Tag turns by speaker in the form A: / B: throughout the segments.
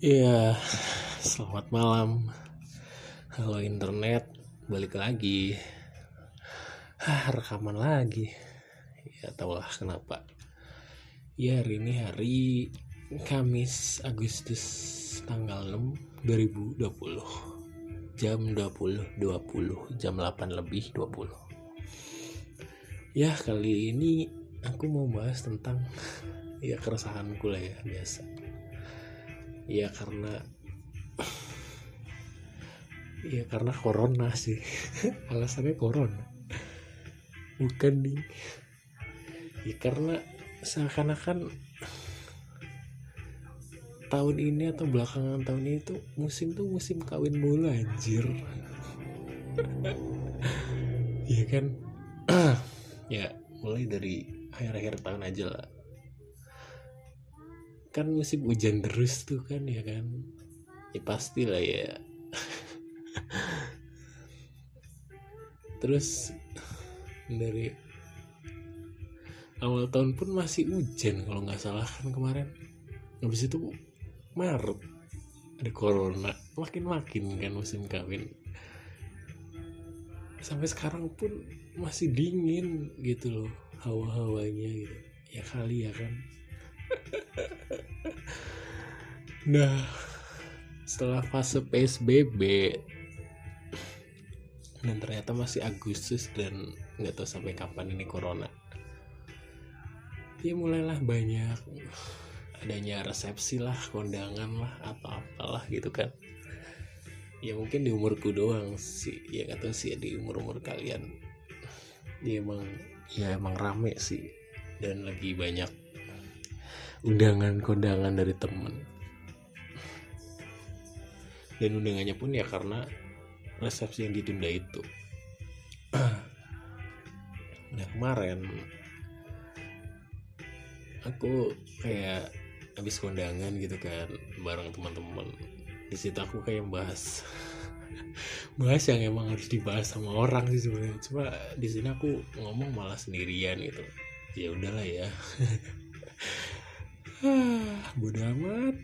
A: Iya, selamat malam. Halo internet, balik lagi. Hah, rekaman lagi. Ya tahulah kenapa. Ya hari ini hari Kamis Agustus tanggal 6 2020. Jam 20.20, jam 8 lebih 20. Ya kali ini aku mau bahas tentang ya keresahanku lah ya biasa ya karena ya karena corona sih. Alasannya corona. Bukan nih. Ya karena seakan-akan tahun ini atau belakangan tahun ini tuh musim tuh musim kawin mulu anjir. Iya kan? Ya mulai dari akhir-akhir tahun aja lah kan musim hujan terus tuh kan ya kan? Ya pasti lah ya. Terus dari awal tahun pun masih hujan kalau nggak salah kan kemarin. Habis itu Maret ada corona. Makin makin kan musim kawin. Sampai sekarang pun masih dingin gitu loh hawa-hawanya gitu. Ya kali ya kan nah setelah fase PSBB dan ternyata masih Agustus dan nggak tahu sampai kapan ini corona. Ya mulailah banyak adanya resepsi lah kondangan lah apa apalah gitu kan. Ya mungkin di umurku doang sih. Ya nggak tahu sih ya di umur umur kalian. Ya emang ya emang rame sih. Dan lagi banyak undangan kondangan dari temen. Dan undangannya pun ya karena resepsi yang ditunda itu. Nah kemarin aku kayak habis kondangan gitu kan bareng teman-teman. Di situ aku kayak bahas bahas yang emang harus dibahas sama orang sih sebenarnya. Cuma di sini aku ngomong malah sendirian gitu. Ya udahlah ya bodoh amat.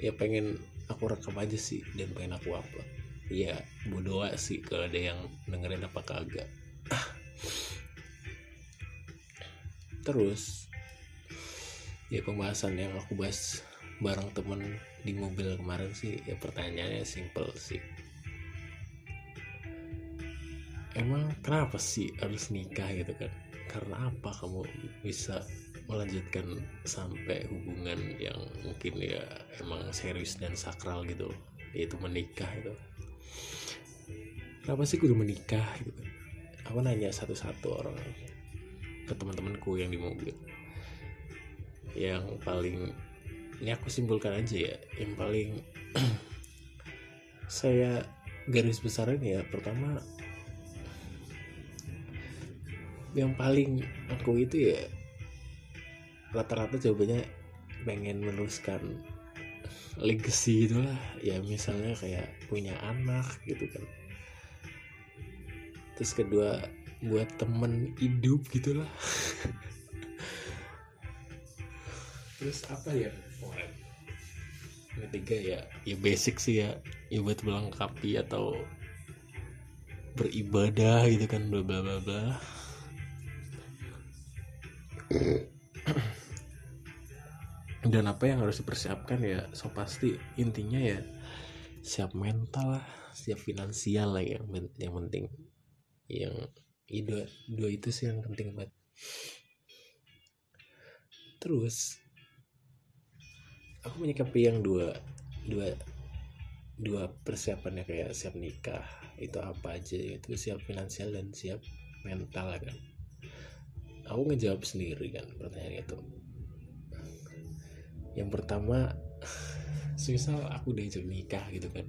A: Ya pengen aku rekam aja sih dan pengen aku upload. Ya bodoh sih kalau ada yang dengerin apa kagak. Terus ya pembahasan yang aku bahas bareng temen di mobil kemarin sih ya pertanyaannya simple sih. Emang kenapa sih harus nikah gitu kan? Karena apa kamu bisa melanjutkan sampai hubungan yang mungkin ya emang serius dan sakral gitu yaitu menikah itu. Kenapa sih kudu menikah gitu? Aku nanya satu-satu orang ke teman-temanku yang di mobil. Yang paling ini aku simpulkan aja ya yang paling saya garis besar ini ya pertama yang paling aku itu ya rata-rata jawabannya pengen meneruskan legacy gitulah. Ya misalnya kayak punya anak gitu kan. Terus kedua buat temen hidup gitulah. Terus apa ya? Ketiga ya ya basic sih ya. Ya buat melengkapi atau beribadah gitu kan bla bla bla bla dan apa yang harus dipersiapkan ya so pasti intinya ya siap mental lah siap finansial lah yang yang penting. Yang ya, dua, dua itu sih yang penting banget. Terus aku menyikapi yang dua dua dua persiapannya kayak siap nikah itu apa aja itu siap finansial dan siap mental kan. Aku ngejawab sendiri kan pertanyaan itu yang pertama misal aku diajak nikah gitu kan.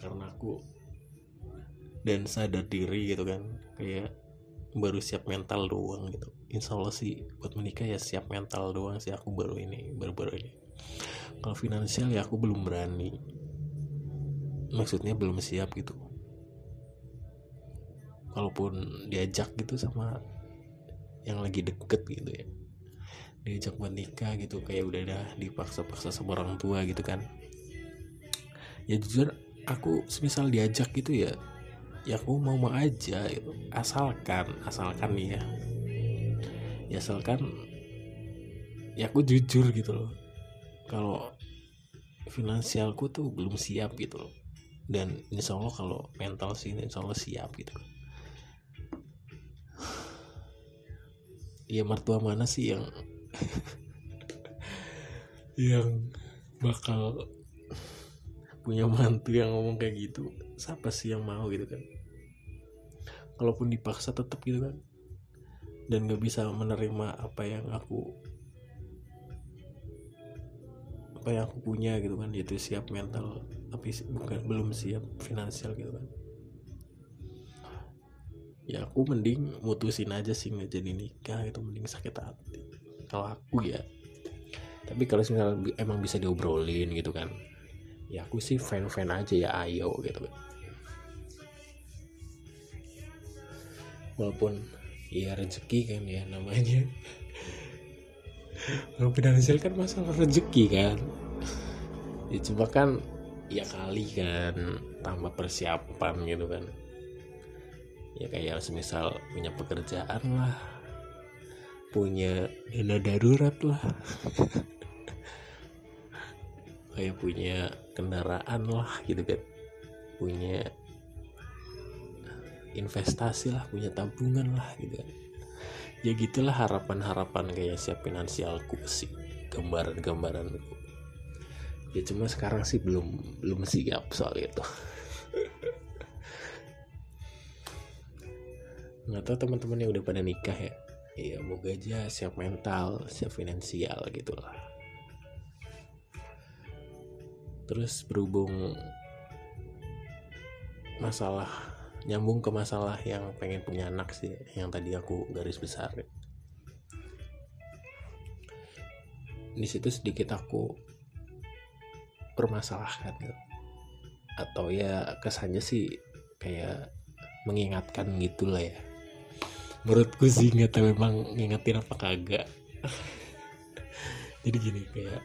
A: Karena aku dan sadar diri gitu kan. Kayak baru siap mental doang gitu. Insya Allah sih buat menikah ya siap mental doang sih aku baru ini baru-baru ini. Kalau finansial ya aku belum berani. Maksudnya belum siap gitu. Walaupun diajak gitu sama yang lagi deket gitu ya diajak buat nikah gitu kayak udah dah dipaksa-paksa sama orang tua gitu kan. Ya jujur aku semisal diajak gitu ya ya aku mau mau aja gitu asalkan asalkan nih ya. Ya asalkan ya aku jujur gitu loh. Kalau finansialku tuh belum siap gitu loh. Dan insya Allah kalau mental sih insya Allah siap gitu. Ya mertua mana sih yang yang bakal punya mantu yang ngomong kayak gitu siapa sih yang mau gitu kan? Kalaupun dipaksa tetap gitu kan? Dan gak bisa menerima apa yang aku apa yang aku punya gitu kan? Yaitu siap mental tapi bukan belum siap finansial gitu kan? Ya aku mending mutusin aja sih nggak jadi nikah itu mending sakit hati kalau aku ya. Tapi kalau misalnya emang bisa diobrolin gitu kan ya aku sih fan fan aja ya ayo gitu. Kan walaupun ya rezeki kan ya namanya. Kalau finansial kan masalah rezeki kan. Ya cuma kan ya kali kan tambah persiapan gitu kan. Ya kayak semisal punya pekerjaan lah punya dana darurat lah. Kayak punya kendaraan lah gitu kan. Punya investasi lah punya tabungan lah gitu kan. Ya gitulah harapan-harapan kayak siap finansialku sih gambaran-gambaran ya cuma sekarang sih belum belum siap soal itu. Nggak tahu teman-teman yang udah pada nikah ya iya moga aja siap mental siap finansial gitu lah terus berhubung masalah nyambung ke masalah yang pengen punya anak sih yang tadi aku garis besar. Di situ sedikit aku permasalahkan. Atau ya kesannya sih kayak mengingatkan gitulah ya menurutku sih nggak tahu memang ngingetin apa kagak. Jadi gini kayak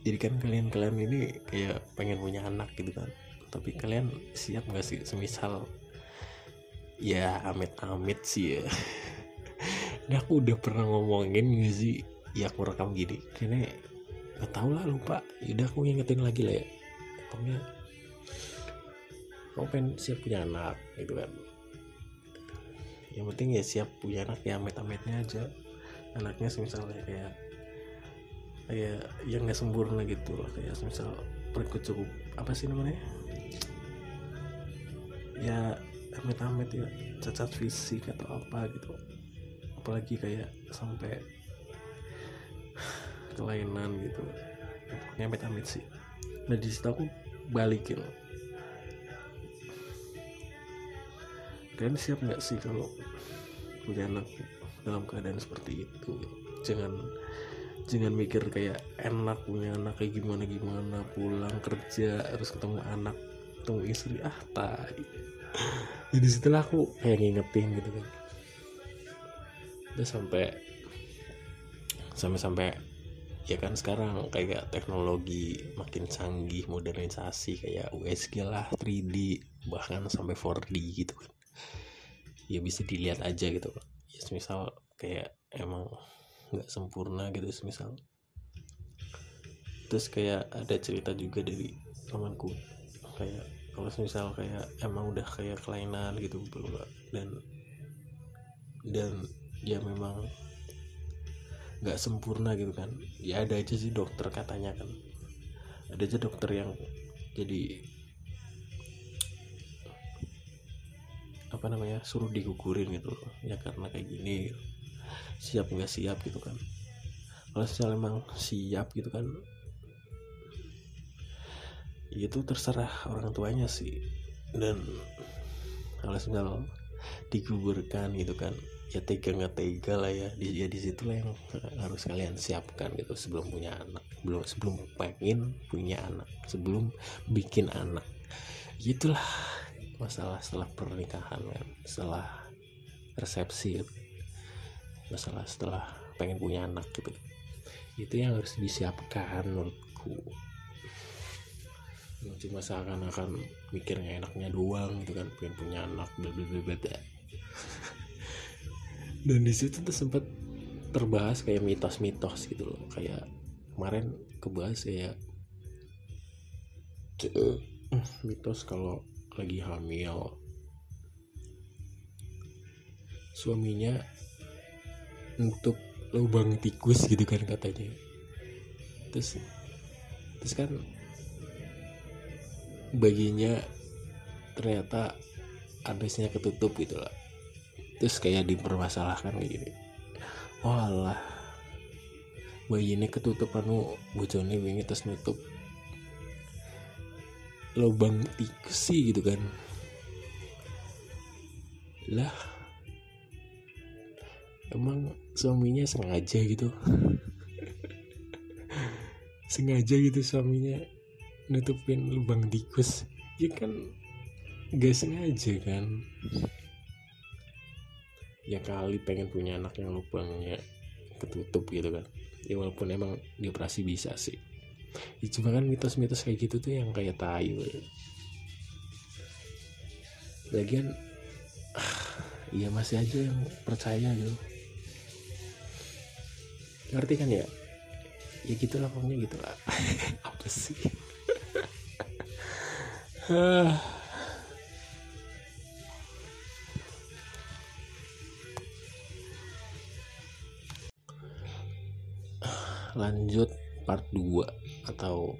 A: jadi kan kalian kalian ini kayak pengen punya anak gitu kan. Tapi kalian siap nggak sih? Semisal ya amit-amit sih ya. Ini aku udah pernah ngomongin gak sih? Ya aku rekam gini kayaknya nggak tau lah lupa. Yaudah aku ngingetin lagi lah ya. Pokoknya kamu pengen siap punya anak gitu kan yang penting ya siap punya anak ya amit-amitnya aja. Anaknya misalnya kayak kayak yang nggak sempurna gitu loh kayak misal perut cukup apa sih namanya? Ya amit-amit ya cacat fisik atau apa gitu. Apalagi kayak sampai kelainan gitu. Pokoknya amit-amit sih. Nah di situ aku balikin kalian siap nggak sih kalau punya anak dalam keadaan seperti itu? Jangan jangan mikir kayak enak punya anak kayak gimana gimana pulang kerja harus ketemu anak ketemu istri. Ah tai. Jadi setelah aku kayak ngingetin gitu kan. Udah sampai sampai sampai ya kan sekarang kayak teknologi makin canggih modernisasi kayak USG lah 3D bahkan sampai 4D gitu kan ya bisa dilihat aja gitu ya misal kayak emang nggak sempurna gitu misal terus kayak ada cerita juga dari temanku kayak kalau misal kayak emang udah kayak kelainan gitu dan dan dia memang nggak sempurna gitu kan. Ya ada aja sih dokter katanya kan. Ada aja dokter yang jadi apa namanya suruh digugurin gitu ya karena kayak gini siap nggak siap gitu kan. Kalau misalnya emang siap gitu kan ya itu terserah orang tuanya sih. Dan kalau misalnya digugurkan gitu kan ya tega nggak tega lah ya. Di ya di situ lah yang harus kalian siapkan gitu sebelum punya anak. Belum sebelum pengen punya anak sebelum bikin anak. Gitulah masalah setelah pernikahan kan setelah resepsi masalah setelah pengen punya anak gitu itu yang harus disiapkan menurutku. Cuma seakan-akan mikirnya enaknya doang gitu kan pengen punya anak bla bla bla bla bla. dan di situ tuh sempat terbahas kayak mitos-mitos gitu loh. Kayak kemarin kebahas ce- mitos kalau lagi hamil. Suaminya untuk lubang tikus gitu kan katanya. Terus terus kan baginya ternyata adresnya ketutup gitu lah. Terus kayak dipermasalahkan kayak gini oh alah bayi ini ketutup anu bojone wingi terus nutup lubang tikus sih gitu kan. Lah emang suaminya sengaja gitu? Sengaja gitu suaminya nutupin lubang tikus. Ya kan gak sengaja kan? Ya kali pengen punya anak yang lubangnya ketutup gitu kan. Ya walaupun emang dioperasi bisa sih ya, cuma kan mitos-mitos kayak gitu tuh yang kayak we. lagian ya masih aja yang percaya gitu. Ngerti kan ya? Ya gitulah pokoknya gitulah. Apa sih? Lanjut part 2 atau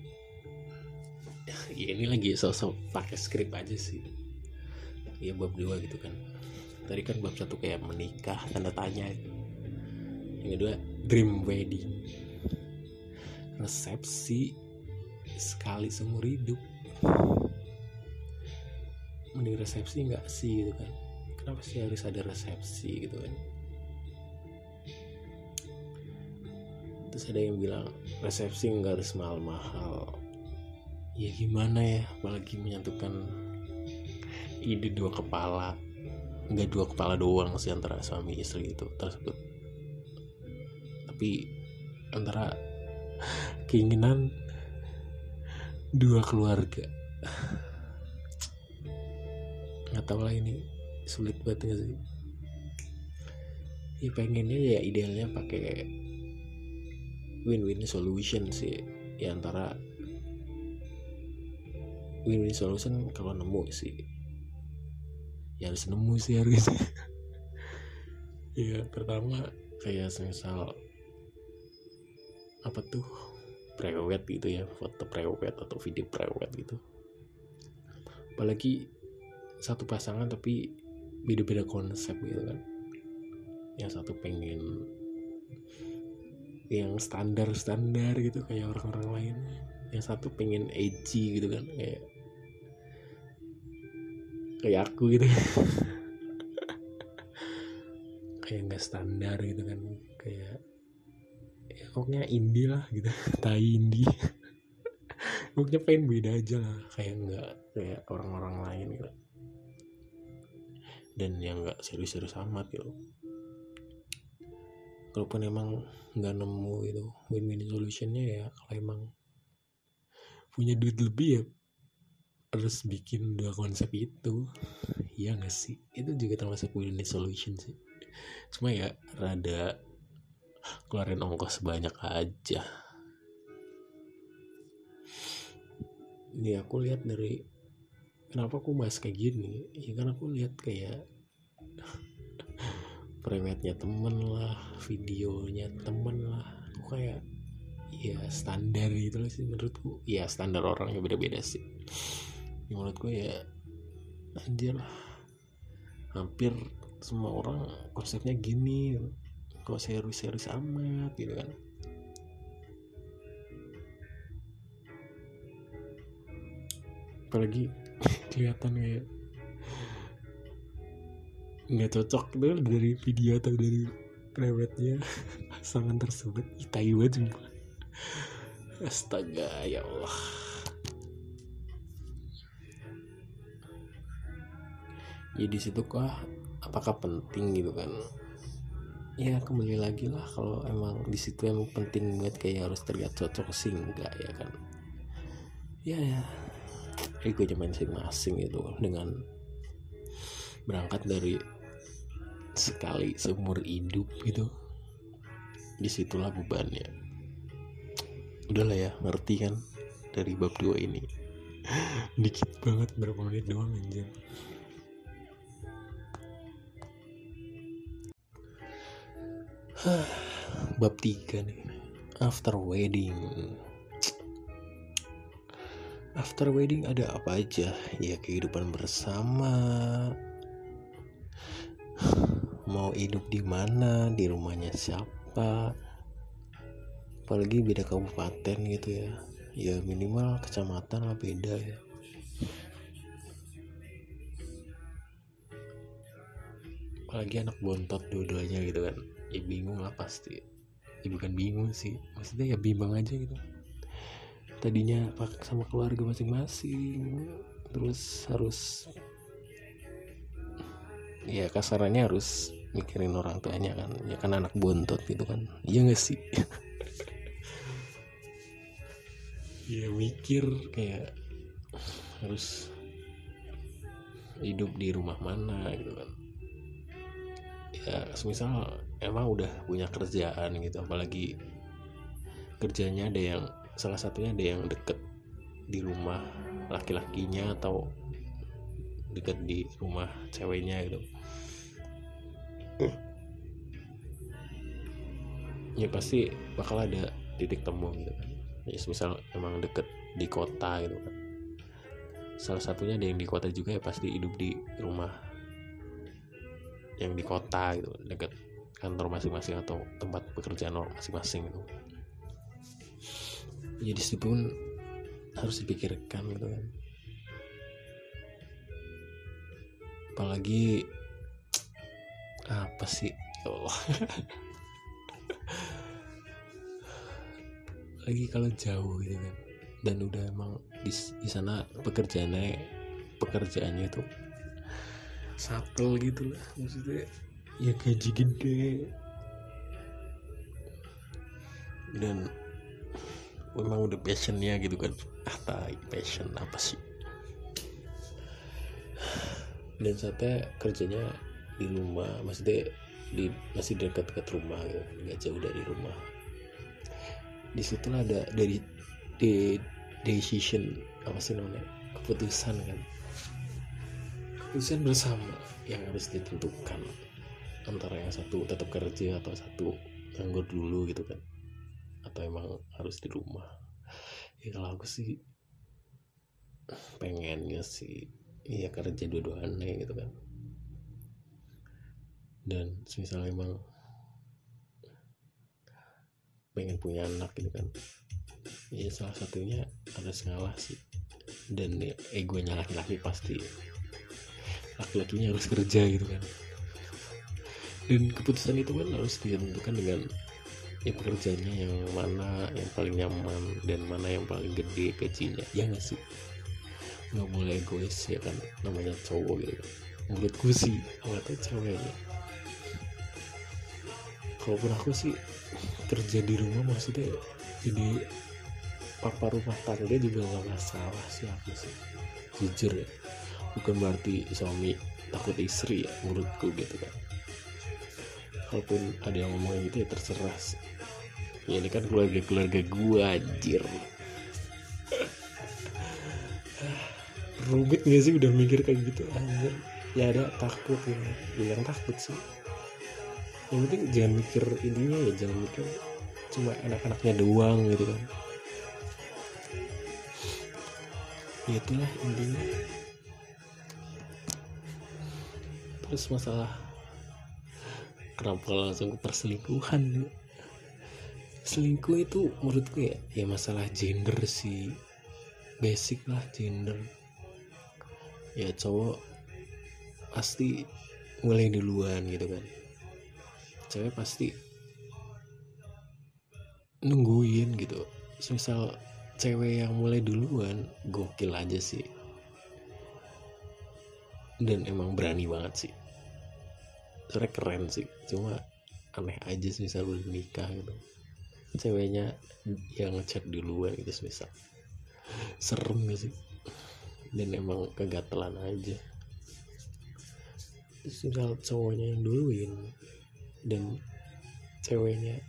A: ya ini lagi sosok pakai skrip aja sih. Ya bab 2 gitu kan. Tadi kan bab satu kayak menikah tanda tanya yang kedua dream wedding. Resepsi sekali seumur hidup. Mending resepsi nggak sih gitu kan? Kenapa sih harus ada resepsi gitu kan terus ada yang bilang resepsi nggak harus mahal-mahal ya gimana ya apalagi menyatukan ide dua kepala. Nggak dua kepala doang sih antara suami istri itu tersebut. Tapi antara keinginan dua keluarga. Nggak tahu lah ini sulit banget nggak sih? Ya pengennya ya idealnya pakai win-win solution sih. Ya antara win-win solution kalau nemu sih. Ya harus nemu sih harusnya. Ya pertama kayak misal apa tuh prewed gitu ya foto prewed atau video prewed gitu. Apalagi satu pasangan tapi beda-beda konsep gitu kan. Yang satu pengen yang standar-standar gitu kayak orang-orang lain. Yang satu pengen edgy gitu kan kayak kayak aku gitu. Kayak nggak standar gitu kan kayak ya pokoknya indie lah gitu tai indie. Pokoknya pengen beda aja lah kayak nggak kayak orang-orang lain gitu. Dan yang nggak serius-serius amat gitu kalaupun emang nggak nemu itu win-win solutionnya ya kalau emang punya duit lebih ya harus bikin dua konsep itu. Iya nggak sih? Itu juga termasuk win-win solution sih. Cuma ya rada keluarin ongkos banyak aja. Ini aku lihat dari kenapa aku bahas kayak gini? Ya kan aku lihat kayak private-nya temen lah videonya temen lah. Aku kayak ya standar gitu loh sih menurutku. Ya standar orangnya beda-beda sih. Ya, menurutku ya anjir lah. Hampir semua orang konsepnya gini kok serius-serius amat gitu kan. Apalagi kelihatan kayak nggak cocok tuh dari video atau dari prewednya pasangan tersebut. Itai banget sumpah. Astaga ya Allah. Ya di situ kah apakah penting gitu kan? Ya kembali lagi lah kalau emang di situ emang penting banget kayak harus terlihat cocok sih enggak ya kan? Ya ya. Egonya masing-masing itu dengan berangkat dari sekali seumur hidup gitu. Di situlah bebannya. Udahlah ya ngerti kan dari bab dua ini. Dikit banget berapa menit doang anjir. Bab tiga nih. After wedding. After wedding ada apa aja? Ya kehidupan bersama mau hidup di mana di rumahnya siapa. Apalagi beda kabupaten gitu ya. Ya minimal kecamatan lah beda ya. Apalagi anak bontot dua-duanya gitu kan. Ya bingung lah pasti. Ya bukan bingung sih. Maksudnya ya bimbang aja gitu. Tadinya sama keluarga masing-masing. Terus harus ya kasarannya harus mikirin orang tuanya kan. Ya kan anak bontot gitu kan. Iya gak sih? Ya mikir kayak harus hidup di rumah mana gitu kan. Ya semisal emang udah punya kerjaan gitu apalagi kerjanya ada yang salah satunya ada yang deket di rumah laki-lakinya atau deket di rumah ceweknya gitu ya pasti bakal ada titik temu gitu kan. Ya misal emang deket di kota gitu kan. Salah satunya ada yang di kota juga ya pasti hidup di rumah yang di kota gitu deket kantor masing-masing atau tempat pekerjaan masing-masing gitu. Ya di situ pun harus dipikirkan gitu kan. Apalagi apa sih? Ya Allah. Lagi kalau jauh gitu kan. Dan udah emang di, di sana pekerjaannya pekerjaannya itu subtle gitu lah. Maksudnya ya gaji gede. Dan memang udah passionnya gitu kan. Ah tai passion apa sih? Dan saya kerjanya di rumah maksudnya di masih dekat-dekat rumah gitu nggak jauh dari rumah. Di situ ada dari de, decision apa sih namanya keputusan kan. Keputusan bersama yang harus ditentukan antara yang satu tetap kerja atau satu nganggur dulu gitu kan atau emang harus di rumah. Ya kalau aku sih pengennya sih iya kerja dua-duanya gitu kan dan misalnya emang pengen punya anak gitu kan. Ya salah satunya harus ngalah sih. Dan ya, egonya laki-laki pasti. Laki-lakinya harus kerja gitu kan. Dan keputusan itu kan harus ditentukan dengan ya pekerjaannya yang mana yang paling nyaman dan mana yang paling gede gajinya. Ya nggak sih? Nggak boleh egois ya kan namanya cowok gitu menurutku sih tahu ceweknya kalaupun aku sih kerja di rumah maksudnya jadi papa rumah tangga juga nggak masalah sih aku sih. Jujur ya. Bukan berarti suami takut istri ya menurutku gitu kan. Kalaupun ada yang ngomong gitu ya terserah sih. ya ini kan keluarga keluarga gua anjir. Rumit gak sih udah mikir kayak gitu anjir. Ya ada takut ya. Bilang takut sih yang penting jangan mikir intinya ya jangan mikir cuma anak-anaknya doang gitu kan. Ya itulah intinya. Terus masalah kenapa langsung ke perselingkuhan. Selingkuh itu menurutku ya ya masalah gender sih. Basic lah gender. Ya cowok pasti mulai duluan gitu kan cewek pasti nungguin gitu. Misal cewek yang mulai duluan gokil aja sih. Dan emang berani banget sih. Sebenernya keren sih cuma aneh aja sih misal udah nikah gitu. Ceweknya yang ngechat di luar gitu misal serem gak sih? Dan emang kegatelan aja. Misal cowoknya yang duluin dan ceweknya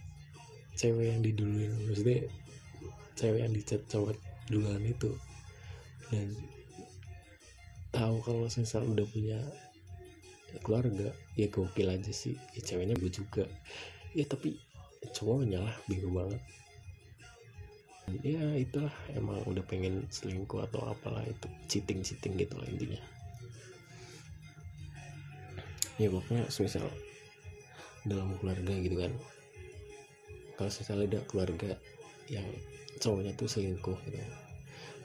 A: cewek yang diduluin maksudnya cewek yang dicat cowok duluan itu. Dan tahu kalau misal udah punya keluarga ya gokil aja sih. Ya ceweknya gue juga. Ya tapi cowoknya lah bingung banget. Ya itulah emang udah pengen selingkuh atau apalah itu cheating cheating gitu lah intinya. Ya pokoknya misal dalam keluarga gitu kan. Kalau misalnya ada keluarga yang cowoknya tuh selingkuh gitu.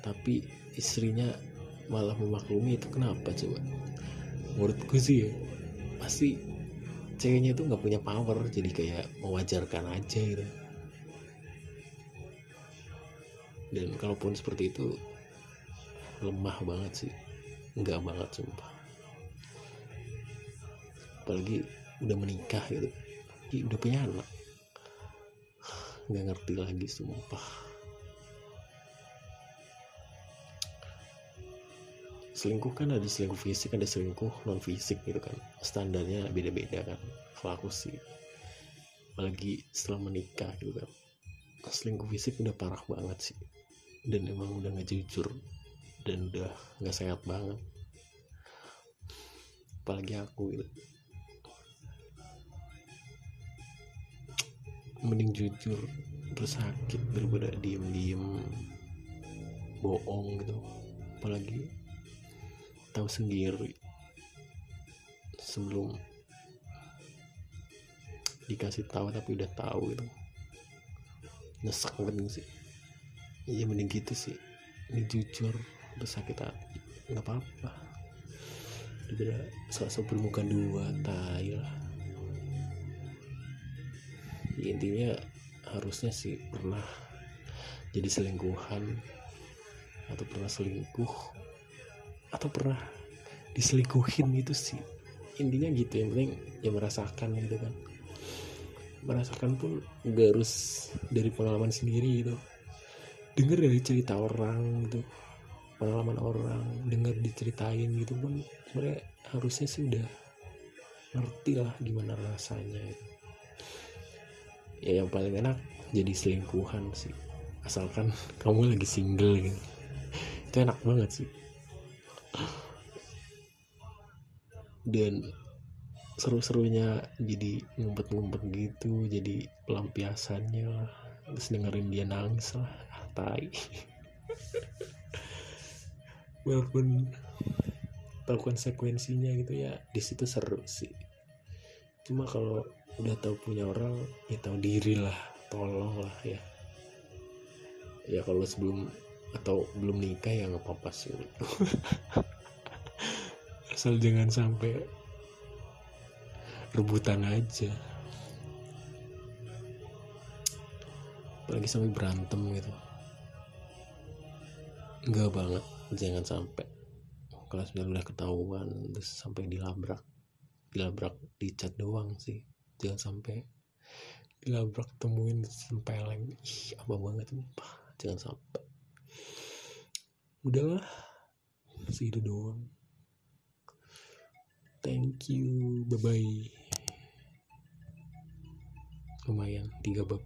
A: Tapi istrinya malah memaklumi itu kenapa coba? Menurutku sih ya pasti ceweknya itu nggak punya power jadi kayak mewajarkan aja gitu. Dan kalaupun seperti itu lemah banget sih. Nggak banget sumpah. Apalagi udah menikah gitu. Ya, udah punya anak. Nggak ngerti lagi sumpah. Selingkuh kan ada selingkuh fisik ada selingkuh non fisik gitu kan. Standarnya beda-beda kan. Kalau aku sih. Apalagi setelah menikah gitu kan. Selingkuh fisik udah parah banget sih. Dan emang udah nggak jujur. Dan udah nggak sehat banget. Apalagi aku gitu mending jujur terus sakit daripada diem-diem bohong gitu. Apalagi tahu sendiri sebelum dikasih tahu tapi udah tahu gitu. Nyesek banget sih. Iya mending gitu sih. Ini jujur udah sakit hati. Nggak apa-apa. Udah sok-sok bermuka dua tai lah intinya harusnya sih pernah jadi selingkuhan atau pernah selingkuh atau pernah diselingkuhin itu sih. Intinya gitu yang penting ya merasakan gitu kan. Merasakan pun gak harus dari pengalaman sendiri gitu. Denger dari cerita orang gitu pengalaman orang denger diceritain gitu pun sebenarnya harusnya sih udah ngerti lah gimana rasanya. gitu. Ya yang paling enak jadi selingkuhan sih. Asalkan kamu lagi single gitu. Itu enak banget sih. Dan seru-serunya jadi ngumpet-ngumpet gitu jadi pelampiasannya lah. Terus dengerin dia nangis lah. Ah, tai. Walaupun tahu konsekuensinya gitu ya di situ seru sih. Cuma kalau udah tahu punya orang ya tahu diri lah tolong lah ya. Ya kalau sebelum atau belum nikah ya nggak apa-apa sih. Asal jangan sampai rebutan aja. Apalagi sampai berantem gitu. Enggak banget jangan sampai. Kalau sudah udah ketahuan terus sampai dilabrak. Dilabrak dicat doang sih jangan sampai dilabrak temuin sempeleng. Ih apa banget sumpah. Jangan sampai. Udahlah. Segitu doang. Thank you. Bye bye lumayan tiga bab